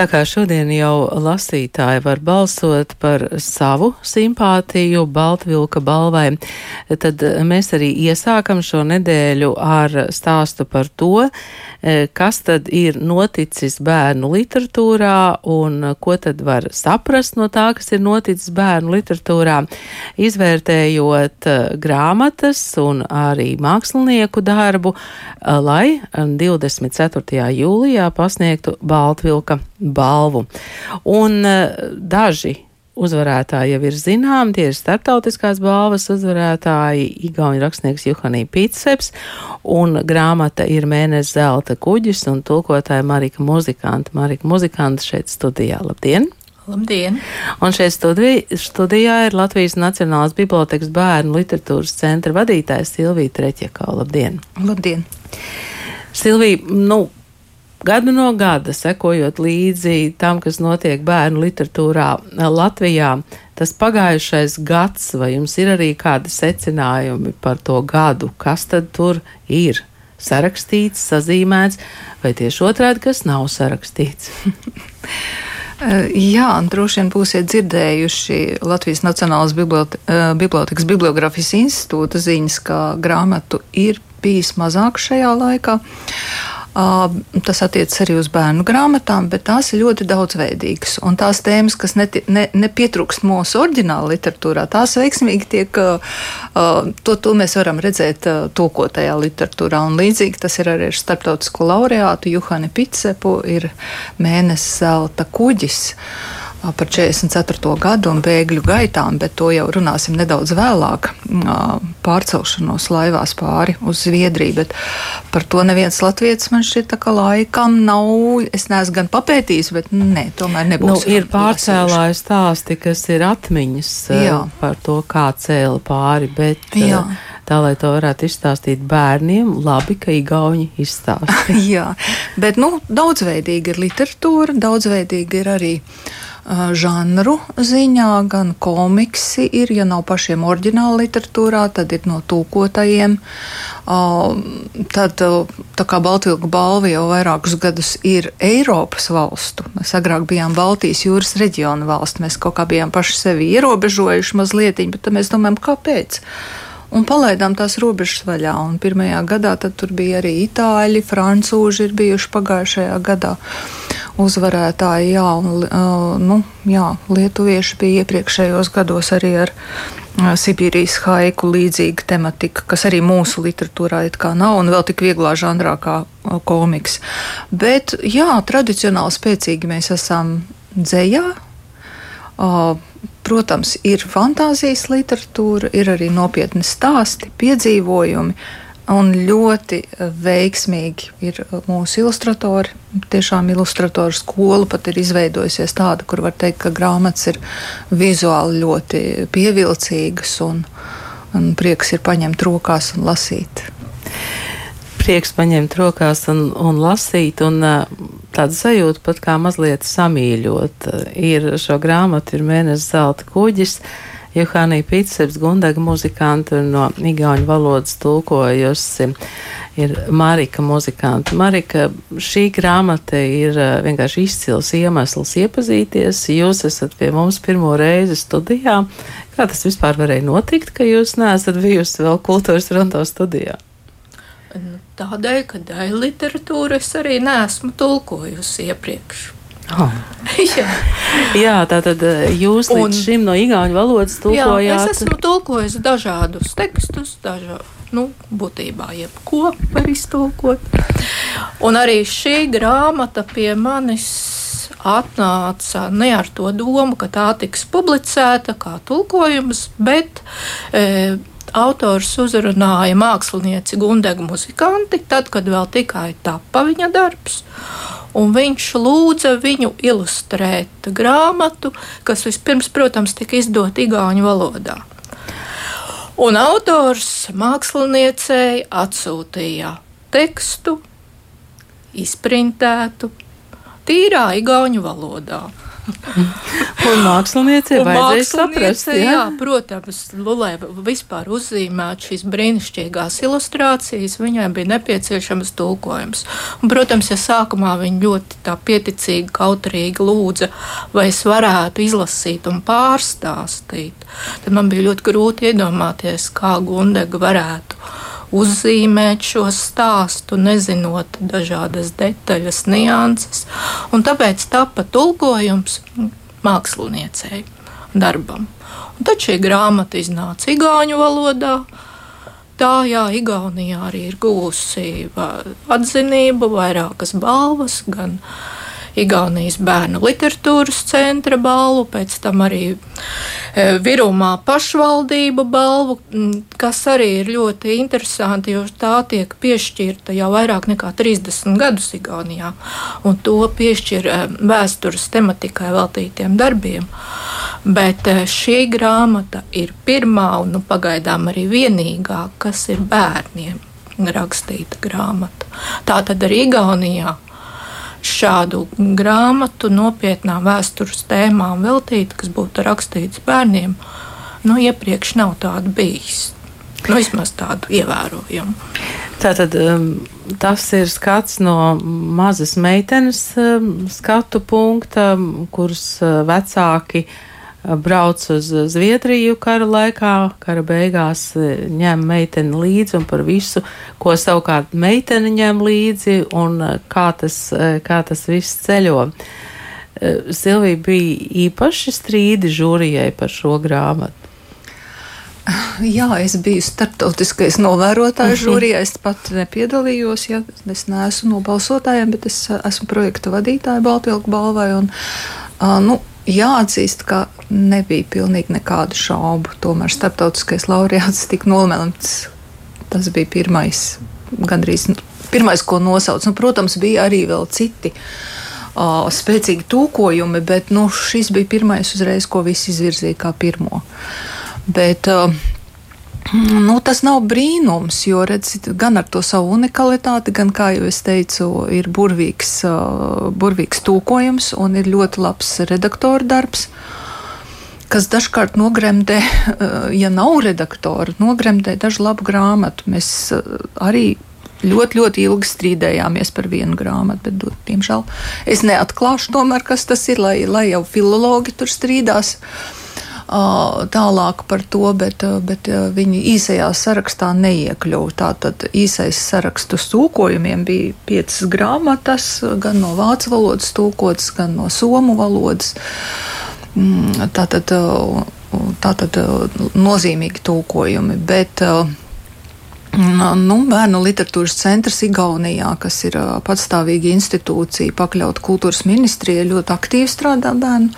Tā kā šodien jau lasītāji var balsot par savu simpātiju Baltvilka balvai, tad mēs arī iesākam šo nedēļu ar stāstu par to, e, kas tad ir noticis bērnu literatūrā un ko tad var saprast no tā, kas ir noticis bērnu literatūrā, izvērtējot e, grāmatas un arī mākslinieku darbu, e, lai 24. jūlijā pasniegtu Baltvilka balvu. Un uh, daži uzvarētāji jau ir zināmi, tie ir starptautiskās balvas uzvarētāji, Igauni rakstnieks Juhanī Pitseps, un grāmata ir Mēnes zelta kuģis, un tulkotāja Marika Muzikanta. Marika Muzikanta šeit studijā. Labdien! Labdien! Un šeit studijā, studijā ir Latvijas Nacionālās bibliotekas bērnu literatūras centra vadītājs Silvija Treķekā. Labdien! Labdien! Silvija, nu, gadu no gada sekojot līdzi tam, kas notiek bērnu literatūrā Latvijā, tas pagājušais gads, vai jums ir arī kādi secinājumi par to gadu, kas tad tur ir? Sarakstīts, sazīmēts, vai tieši otrādi, kas nav sarakstīts? Jā, droši vien būsiet dzirdējuši Latvijas Nacionālās Bibliotekas Bibliografijas institūta ziņas, ka grāmatu ir bijis mazāk šajā laikā. Tas attiecas arī uz bērnu grāmatām, bet tās ir ļoti daudzveidīgas. Un tās tēmas, kas neti, ne, nepietrūkst mūsu oriģināla literatūrā, tās veiksmīgi tiek, to, to mēs varam redzēt tulkotajā literatūrā. Un līdzīgi tas ir arī ar starptautisko laureātu Juhani Pitsepu, ir mēnesis zelta kuģis par 44. gadu un bēgļu gaitām, bet to jau runāsim nedaudz vēlāk, pārcelšanos laivās pāri uz Zviedriju. Bet par to neviens latviečs man šķiet, ka laikam nav. Es neesmu gan papētījis, bet nē, tomēr nebūs. Nu, ir pārcēlāju stāsti, kas ir atmiņas Jā. par to, kā cēla pāri, bet. Jā. Tā, lai to varētu izstāstīt bērniem, labi, ka īgauni izstāsta. Jā, bet nu, daudzveidīga ir literatūra, daudzveidīga ir arī žanru ziņā, gan komiksi ir, ja nav pašiem oriģināla literatūrā, tad ir no tūkotajiem. Tad, tā kā Baltvilku balva jau vairākus gadus ir Eiropas valstu, mēs agrāk bijām Baltijas jūras reģiona valsts, mēs kaut kā bijām paši sevi ierobežojuši mazliet, bet tad mēs domājam, kāpēc? Un palaidām tās robežas vaļā. Un pirmajā gadā tur bija arī itāļi, francūži ir bijuši pagājušajā gadā uzvarētāji, jā, un uh, nu, jā, lietuvieši bija iepriekšējos gados arī ar uh, Sibīrijas haiku līdzīga tematika, kas arī mūsu literatūrā it kā nav, un vēl tik vieglā žanrā kā uh, komiks. Bet, jā, tradicionāli spēcīgi mēs esam dzējā. Uh, protams, ir fantāzijas literatūra, ir arī nopietni stāsti, piedzīvojumi. Un ļoti veiksmīgi ir mūsu ilustratori. Tiešām ilustratoru skola pat ir izveidojusies tāda, kur var teikt, ka grāmatas ir vizuāli ļoti pievilcīgas un, un prieks ir paņemt rokās un lasīt. Prieks paņemt rokās un, un lasīt, un tāda sajūta pat kā mazliet samīļot. Ir šo grāmatu, ir mēnesis zelta kuģis. Johānija Pitseps, Gundaga muzikanta no igauņu valodas tulkojusi, ir Marika muzikanta. Marika, šī grāmata ir vienkārši izcils iemesls iepazīties. Jūs esat pie mums pirmo reizi studijā. Kā tas vispār varēja notikt, ka jūs neesat bijusi vēl kultūras rondo studijā? Tādēļ, ka daļu literatūru es arī neesmu tulkojusi iepriekš. Oh. jā. jā, tā tad eh, jūs līdz un, šim no igauņu valodas tulkojāt. Jā, es esmu tulkojis dažādus tekstus, dažādus. Nu, būtībā jebko var iztulkot. Un arī šī grāmata pie manis atnāca ne ar to domu, ka tā tiks publicēta kā tulkojums, bet e, autors uzrunāja mākslinieci Gundegu muzikanti, tad, kad vēl tikai tapa viņa darbs un viņš lūdza viņu ilustrēt grāmatu, kas vispirms, protams, tika izdota Igauņu valodā. Un autors māksliniecei atsūtīja tekstu, izprintētu, tīrā igauņu valodā. Un mākslinieci vajadzēja saprast. Jā, jā protams, lai vispār uzzīmētu šīs brīnišķīgās ilustrācijas, viņai bija nepieciešams tulkojums. Un, protams, ja sākumā viņa ļoti tā pieticīgi, kautrīgi lūdza, vai es varētu izlasīt un pārstāstīt, tad man bija ļoti grūti iedomāties, kā Gundega varētu uzzīmēt šo stāstu, nezinot dažādas detaļas, nianses. Un tāpēc tapa tulkojums māksliniecei darbam. Un tad šī grāmata iznāca Igauņu valodā. Tā, jā, Igaunijā arī ir guvusi atzinību, vairākas balvas, gan uh, Igaunijas bērnu literatūras centra balvu, pēc tam arī e, Virumā pašvaldību balvu, kas arī ir ļoti interesanti, jo tā tiek piešķirta jau vairāk nekā 30 gadus Igaunijā, un to piešķir e, vēstures tematikai veltītiem darbiem. Bet e, šī grāmata ir pirmā un nu, pagaidām arī vienīgā, kas ir bērniem rakstīta grāmata. Tā tad arī Igaunijā šādu grāmatu nopietnām vēstures tēmām veltīt, kas būtu rakstīts bērniem, nu, iepriekš nav tāda bijis. Nu, vismaz tādu ievērojumu. Tātad um, tas ir skats no mazas meitenes um, skatu punkta, kuras uh, vecāki uh, brauc uz Zviedriju kara laikā, kara beigās e, ņem meiteni līdzi un par visu, ko savukārt meitene ņem līdzi un e, kā tas, e, kā tas viss ceļo. Silvija bija īpaši strīdi žūrijai par šo grāmatu. Jā, es biju starptautiskais novērotājs mhm. žūrijā. Es pat nepiedalījos, ja es neesmu no balsotājiem, bet es esmu projekta vadītāja Baltvilku balvai. Un, uh, nu, jāatzīst, ka nebija pilnīgi nekādu šaubu. Tomēr starptautiskais laureāts tika nolemts. Tas bija pirmais, gandrīz pirmais, ko nosauc. Nu, protams, bija arī vēl citi uh, spēcīgi tūkojumi, bet nu, šis bija pirmais uzreiz, ko visi izvirzīja kā pirmo. Bet, uh, Nu, tas nav brīnums, jo redz, gan ar to savu unikalitāti, gan, kā jau es teicu, ir burvīgs, burvīgs tūkojums un ir ļoti labs redaktora darbs. Kas dažkārt nogremdē, ja nav redaktora, nogremdē dažu labu grāmatu. Mēs arī ļoti, ļoti ilgi strīdējāmies par vienu grāmatu, bet, diemžēl, es neatklāšu tomēr, kas tas ir, lai, lai jau filologi tur strīdās. Uh, tālāk par to, bet, bet viņi īsajā sarakstā neiekļuva. Tātad īsais sarakstu tūkojumiem bija piecas grāmatas, gan no vācu valodas tūkotas, gan no somu valodas. Mm, tātad, tātad nozīmīgi tūkojumi, bet Nu, bērnu literatūras centrs Igaunijā, kas ir patstāvīga institūcija, pakļauta kultūras ministrijai, ļoti aktīvi strādā bērnu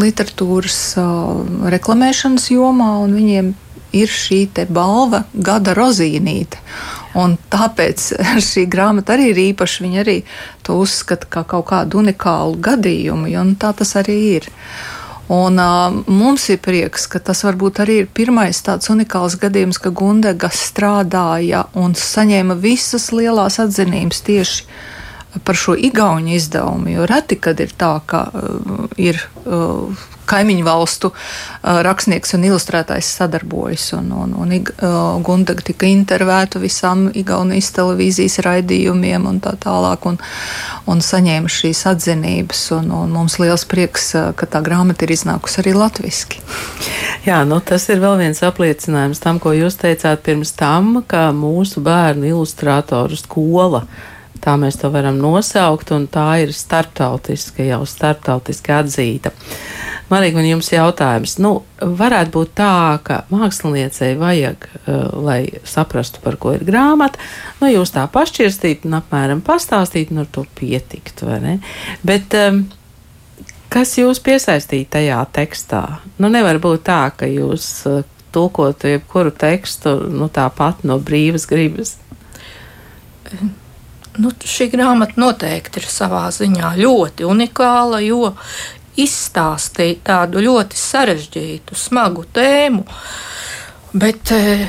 literatūras uh, reklamēšanas jomā, un viņiem ir šī balva gada rozīnīte. Un tāpēc šī grāmata arī ir īpaša. Viņa arī to uzskata kā kaut kādu unikālu gadījumu, un tā tas arī ir. Un, uh, mums ir prieks, ka tas varbūt arī ir pirmais tāds unikāls gadījums, ka Gundega strādāja un saņēma visas lielās atzinības tieši par šo igauņu izdevumu, jo reti, kad ir tā, ka uh, ir uh, kaimiņu valstu uh, rakstnieks un ilustrētājs sadarbojas. Un, un, un uh, Gundaga tika intervēta visam Igaunijas televīzijas raidījumiem un tā tālāk, un, un saņēma šīs atzinības. Un, un mums liels prieks, uh, ka tā grāmata ir iznākusi arī latviski. Jā, nu tas ir vēl viens apliecinājums tam, ko jūs teicāt pirms tam, ka mūsu bērnu ilustrātoru skola tā mēs to varam nosaukt, un tā ir starptautiska, jau starptautiski atzīta. Marīgi, man jums jautājums. Nu, varētu būt tā, ka māksliniecei vajag, uh, lai saprastu, par ko ir grāmata, nu, jūs tā pašķirstītu un apmēram pastāstītu, un ar to pietiktu, vai ne? Bet, um, kas jūs piesaistīja tajā tekstā? Nu, nevar būt tā, ka jūs uh, tulkotu jebkuru tekstu, nu, tāpat no brīvas gribas. Nu, šī grāmata noteikti ir savā ziņā ļoti unikāla, jo izstāstīja tādu ļoti sarežģītu, smagu tēmu, bet e,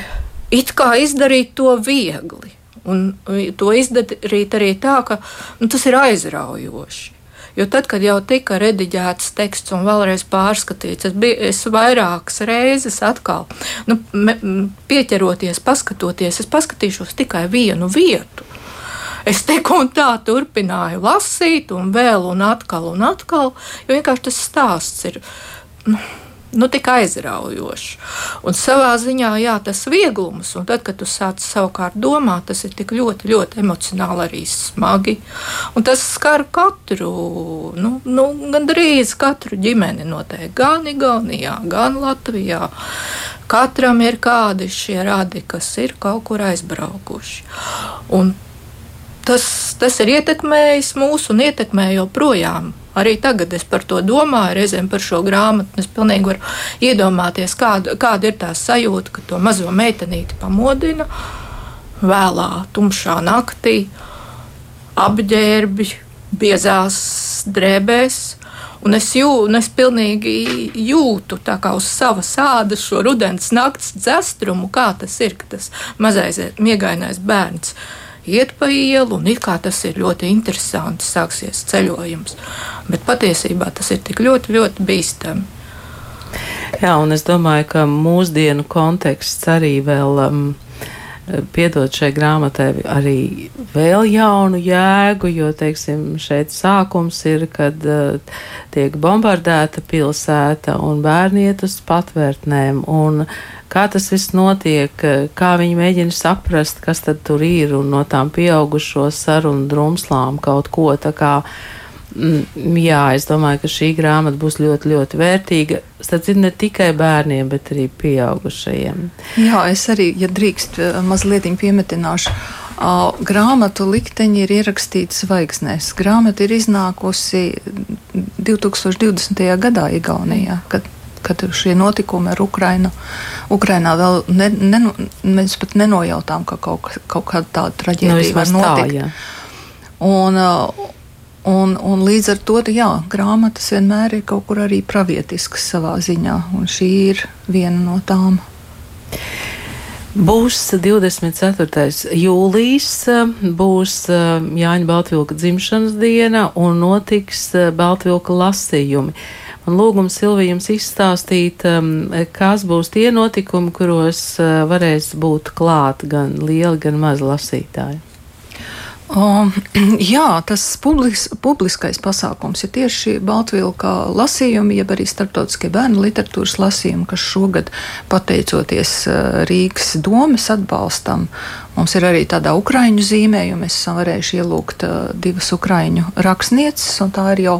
it kā izdarīt to viegli. Un e, to izdarīt arī tā, ka nu, tas ir aizraujoši. Jo tad, kad jau tika rediģēts teksts un vēlreiz pārskatīts, es, biju, es vairākas reizes atkal nu, me, pieķeroties, paskatoties, es paskatīšos tikai vienu vietu. Es tik un tā turpināju lasīt, un vēl, un atkal, un atkal, jo vienkārši tas stāsts ir. Nu, nu, tik aizraujoši. Un savā ziņā, jā, tas vieglums, un tad, kad tu sāc savukārt domāt, tas ir tik ļoti, ļoti emocionāli arī smagi. Un tas skar katru, nu, nu gandrīz katru ģimeni noteikti, gan Igaunijā, gan Latvijā. Katram ir kādi šie radi, kas ir kaut kur aizbraukuši. Un tas, tas ir ietekmējis mūsu un ietekmē joprojām Arī tagad es par to domāju, reizēm par šo grāmatu. Es pilnīgi varu iedomāties, kāda, kāda ir tā sajūta, ka to mazo meitenīti pamodina vēlā, tumšā naktī, apģērbi, biezās drēbēs. Un es, jū, un es pilnīgi jūtu uz savas ādas šo rudens nakts dzestrumu, kā tas ir, ka tas mazais miegainais bērns iet pa ielu, un it kā tas ir ļoti interesanti, sāksies ceļojums. Bet patiesībā tas ir tik ļoti, ļoti bīstami. Jā, un es domāju, ka mūsdienu konteksts arī vēl. Um, piedod šai grāmatai arī vēl jaunu jēgu, jo, teiksim, šeit sākums ir, kad uh, tiek bombardēta pilsēta un bērni iet uz patvērtnēm. Un, uh, kā tas viss notiek, kā viņi mēģina saprast, kas tad tur ir un no tām pieaugušo sarunu drumslām kaut ko tā kā. Mm, jā, es domāju, ka šī grāmata būs ļoti, ļoti vērtīga. Starp citu, ne tikai bērniem, bet arī pieaugušajiem. Jā, es arī, ja drīkst, eh, mazliet piemetināšu. Grāmatu likteņi ir ierakstīti zvaigznēs. Grāmata ir iznākusi 2020. gadā Igaunijā, kad kad šie notikumi ar Ukrainu, Ukrainā vēl ne, ne, mēs pat nenojautām, ka kaut, kaut kāda tāda traģēdija nu, var notikt. Tā, jā. un, un, un līdz ar to, jā, grāmatas vienmēr ir kaut kur arī pravietiskas savā ziņā, un šī ir viena no tām. Būs 24. jūlijas, būs uh, Jāņa Baltvilka dzimšanas diena un notiks uh, Baltvilka lasījumi. Un lūgums Silvija jums izstāstīt, um, kas būs tie notikumi, kuros varēs būt klāt gan lieli, gan mazi lasītāji. Um, jā, tas publis, publiskais pasākums ir tieši Baltvilka lasījumi, jeb arī starptautiskie bērnu literatūras lasījumi, kas šogad, pateicoties uh, Rīgas domes atbalstam, mums ir arī tādā ukraiņu zīmē, jo mēs esam varējuši ielūgt uh, divas ukraiņu rakstnieces, un tā ir jau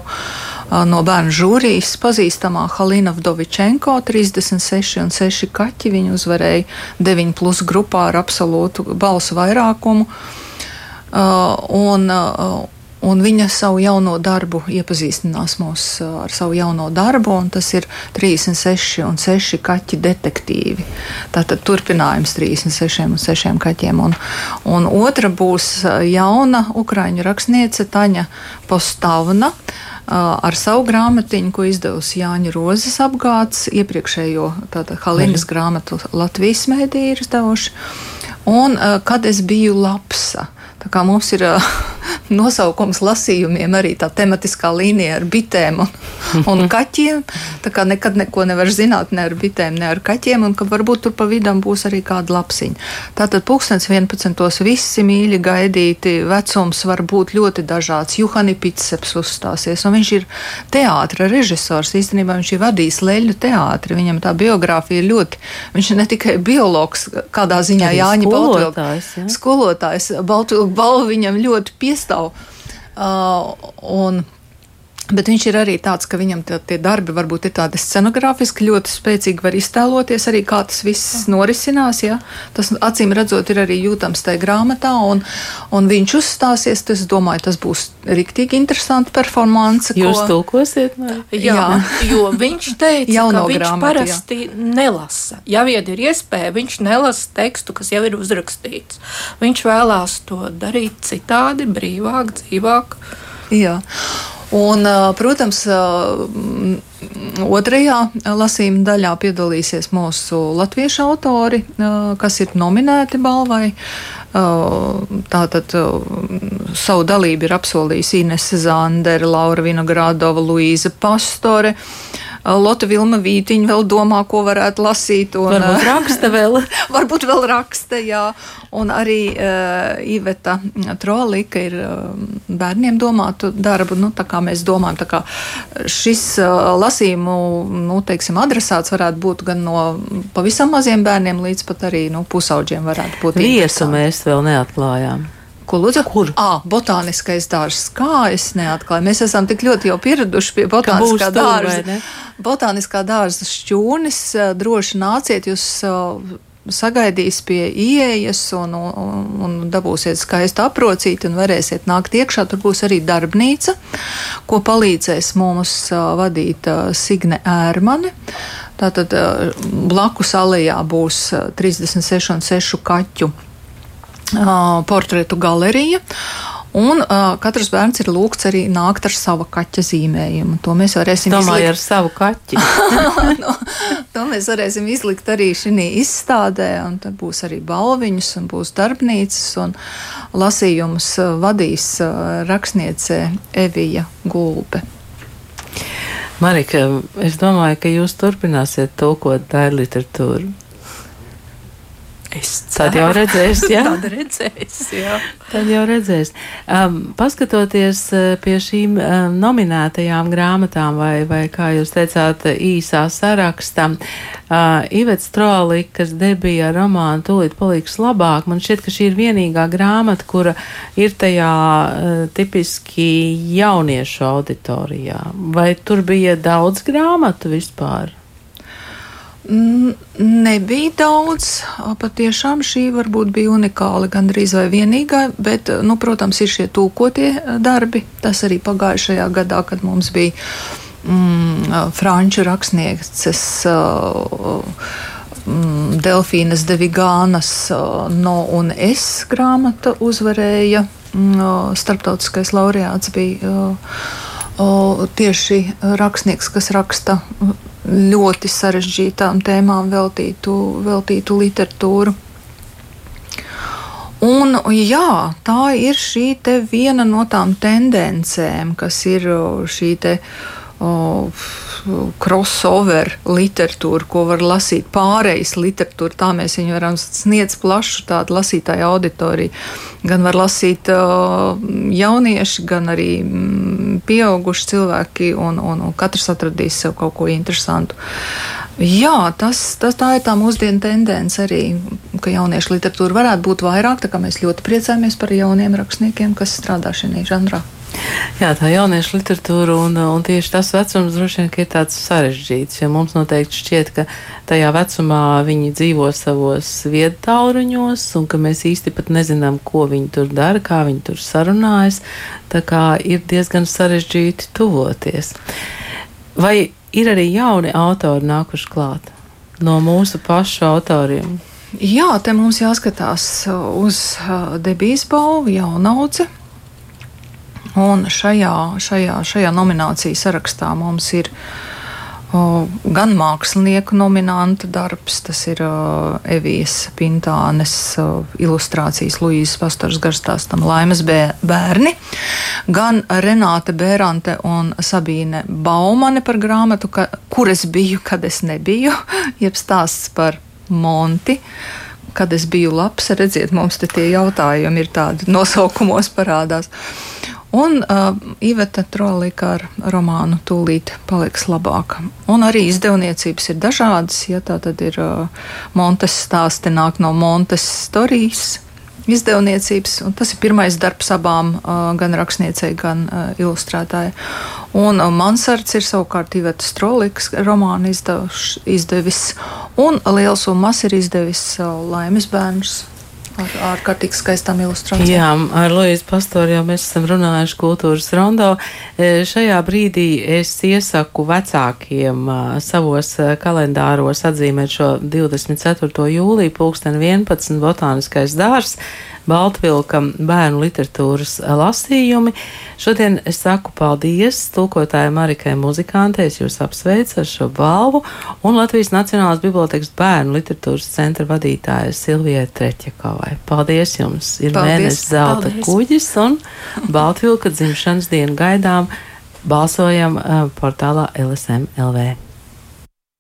no bērnu žūrijas pazīstamā Halina Vdovičenko 36 un 6 kaķi. Viņa uzvarēja 9 plus grupā ar absolūtu balsu vairākumu. Un, un viņa savu jauno darbu iepazīstinās mūs ar savu jauno darbu, un tas ir 36 un 6 kaķi detektīvi. Tātad turpinājums 36 un 6 kaķiem. Un, un otra būs jauna ukraiņu rakstniece Taņa Postavna. Uh, ar savu grāmatiņu, ko izdevusi Jāņa Rozes apgāds, iepriekšējo Halinas grāmatu Latvijas mēdī ir izdevuši. Un kad es biju lapsa, tā kā mums ir nosaukums lasījumiem, arī tā tematiskā līnija ar bitēm un, un kaķiem. Tā kā nekad neko nevar zināt ne ar bitēm, ne ar kaķiem, un ka varbūt tur pa vidam būs arī kāda lapsiņa. Tātad pulkstens 11. visi mīļi gaidīti, vecums var būt ļoti dažāds. Juhani Pitseps uzstāsies, un viņš ir teātra režisors. Īstenībā viņš ir vadījis Leļu teātri. Viņam tā biogrāfija ir ļoti, viņš ir ne tikai biologs, kādā ziņā Jāņa Baltvilks. Ja? Skolotājs Baltvilks balvu viņam ļoti piestāv. Uh, un, Bet viņš ir arī tāds, ka viņam tie, tie darbi varbūt ir tādi scenogrāfiski, ļoti spēcīgi var iztēloties arī, kā tas viss norisinās. Ja? Tas acīm redzot, ir arī jūtams tajā grāmatā, un, un viņš uzstāsies. Es domāju, tas būs rīktīgi interesanti performance. Jūs ko... tulkosiet? Ne? Jā, jā, jo viņš teica, ka viņš grāmatu, parasti jā. nelasa. Ja vien ir iespēja, viņš nelasa tekstu, kas jau ir uzrakstīts. Viņš vēlās to darīt citādi, brīvāk, dzīvāk. Jā. Un, protams, otrajā lasījuma daļā piedalīsies mūsu latviešu autori, kas ir nominēti balvai. Tātad savu dalību ir apsolījusi Inese Zandere, Laura Vinogradova, Luīza Pastore. Lotte Vilma Vītiņa vēl domā, ko varētu lasīt. Un, varbūt raksta vēl. varbūt vēl raksta, jā. Un arī uh, Iveta Trolika ir uh, bērniem domātu darbu. Nu, tā kā mēs domājam, tā kā šis uh, lasījumu, nu, teiksim, adresāts varētu būt gan no pavisam maziem bērniem līdz pat arī, nu, pusauģiem varētu būt. Viesu mēs vēl neatklājām. Ko lūdzu? Kur? À, botāniskais dārzs. Kā es neatklāju? Mēs esam tik ļoti jau pieraduši pie botāniskā dārza. Botāniskā dārza šķūnis. Droši nāciet, jūs sagaidīs pie ieejas un, un, un dabūsiet skaistu aprocīti un varēsiet nākt iekšā. Tur būs arī darbnīca, ko palīdzēs mums vadīt Signe Ērmane. Tātad blakus alejā būs 36 un 6 kaķu portretu galerija. Un uh, katrs bērns ir lūgts arī nākt ar savu kaķa zīmējumu. To mēs varēsim Domāju, izlikt. ar savu kaķi. no, to mēs varēsim izlikt arī šī izstādē, un tad būs arī balviņas, un būs darbnīcas, un lasījumus vadīs uh, rakstniece Evija Gulbe. Marika, es domāju, ka jūs turpināsiet tulkot daļu literatūru. Es ceru. Tad jau redzēs, jā. Tad redzēs, jā. Tad jau redzēs. Um, paskatoties uh, pie šīm um, nominētajām grāmatām, vai, vai kā jūs teicāt, īsā sarakstā, uh, Ivets Trolikas debija romāna Tūlīt paliks labāk. Man šķiet, ka šī ir vienīgā grāmata, kura ir tajā uh, tipiski jauniešu auditorijā. Vai tur bija daudz grāmatu vispār? Nebija daudz, patiešām šī varbūt bija unikāla, gandrīz vai vienīgā, bet, nu, protams, ir šie tūkotie darbi. Tas arī pagājušajā gadā, kad mums bija mm, franču rakstnieces. Mm, Delfīnas Devigānas no un es grāmata uzvarēja. Mm, starptautiskais laureāts bija tieši rakstnieks, kas raksta ļoti sarežģītām tēmām veltītu, veltītu literatūru. Un, jā, tā ir šī viena no tām tendencēm, kas ir šī te, oh, crossover literatūra, ko var lasīt pārejas literatūra. Tā mēs viņu varam sniegt plašu tādu lasītāju auditoriju. Gan var lasīt jaunieši, gan arī mm, pieauguši cilvēki, un, un, un katrs atradīs sev kaut ko interesantu. Jā, tas, tas tā ir tā mūsdienu tendence arī, ka jauniešu literatūra varētu būt vairāk, tā kā mēs ļoti priecājamies par jauniem rakstniekiem, kas strādā šajā žanrā. Jā, tā jauniešu literatūra un, un tieši tas vecums droši vien ir tāds sarežģīts, jo mums noteikti šķiet, ka tajā vecumā viņi dzīvo savos viedtāluņos un ka mēs īsti pat nezinām, ko viņi tur dara, kā viņi tur sarunājas. Tā kā ir diezgan sarežģīti tuvoties. Vai ir arī jauni autori nākuši klāt no mūsu pašu autoriem? Jā, te mums jāskatās uz debijas balvu, jaunaudze Un šajā, šajā, šajā nomināciju sarakstā mums ir gan mākslinieku nominanta darbs, tas ir o, Evijas Pintānes o, ilustrācijas Luīzes Pastors garstāstam Laimes bērni, gan Renāte Bērante un Sabīne Baumane par grāmatu, ka, kur es biju, kad es nebiju, jeb stāsts par Monti kad es biju labs, redziet, mums te tie jautājumi ir tādi nosaukumos parādās. Un uh, Iveta Trolīka ar romānu Tūlīt paliks labāka. Un arī izdevniecības ir dažādas. Ja tā tad ir uh, Montes stāsti, nāk no Montes storijas izdevniecības. Tas ir pirmais darbs abām, uh, gan rakstniecei, gan uh, ilustrētājai. Un uh, Mansards ir savukārt Iveta Strolikas romānu izdevuš, izdevis. Un Liels un Mas ir izdevis uh, Laimes bērns ar ārkārtīgi skaistām ilustrācijām. Jā, ar Lojas Pastoru jau mēs esam runājuši kultūras rondo. E, šajā brīdī es iesaku vecākiem savos kalendāros atzīmēt šo 24. jūliju pulksten 11 botāniskais dārs. Baltvilka bērnu literatūras lasījumi. Šodien es saku paldies tulkotājai Marikai Muzikantei, es jūs apsveicu ar šo balvu, un Latvijas Nacionālās bibliotekas bērnu literatūras centra vadītāja Silvijai Treķakovai. Paldies jums! Ir Paldies. mēnesis zelta Paldies. kuģis un Baltvilka dzimšanas dienu gaidām. Balsojam uh, portālā LSM LV.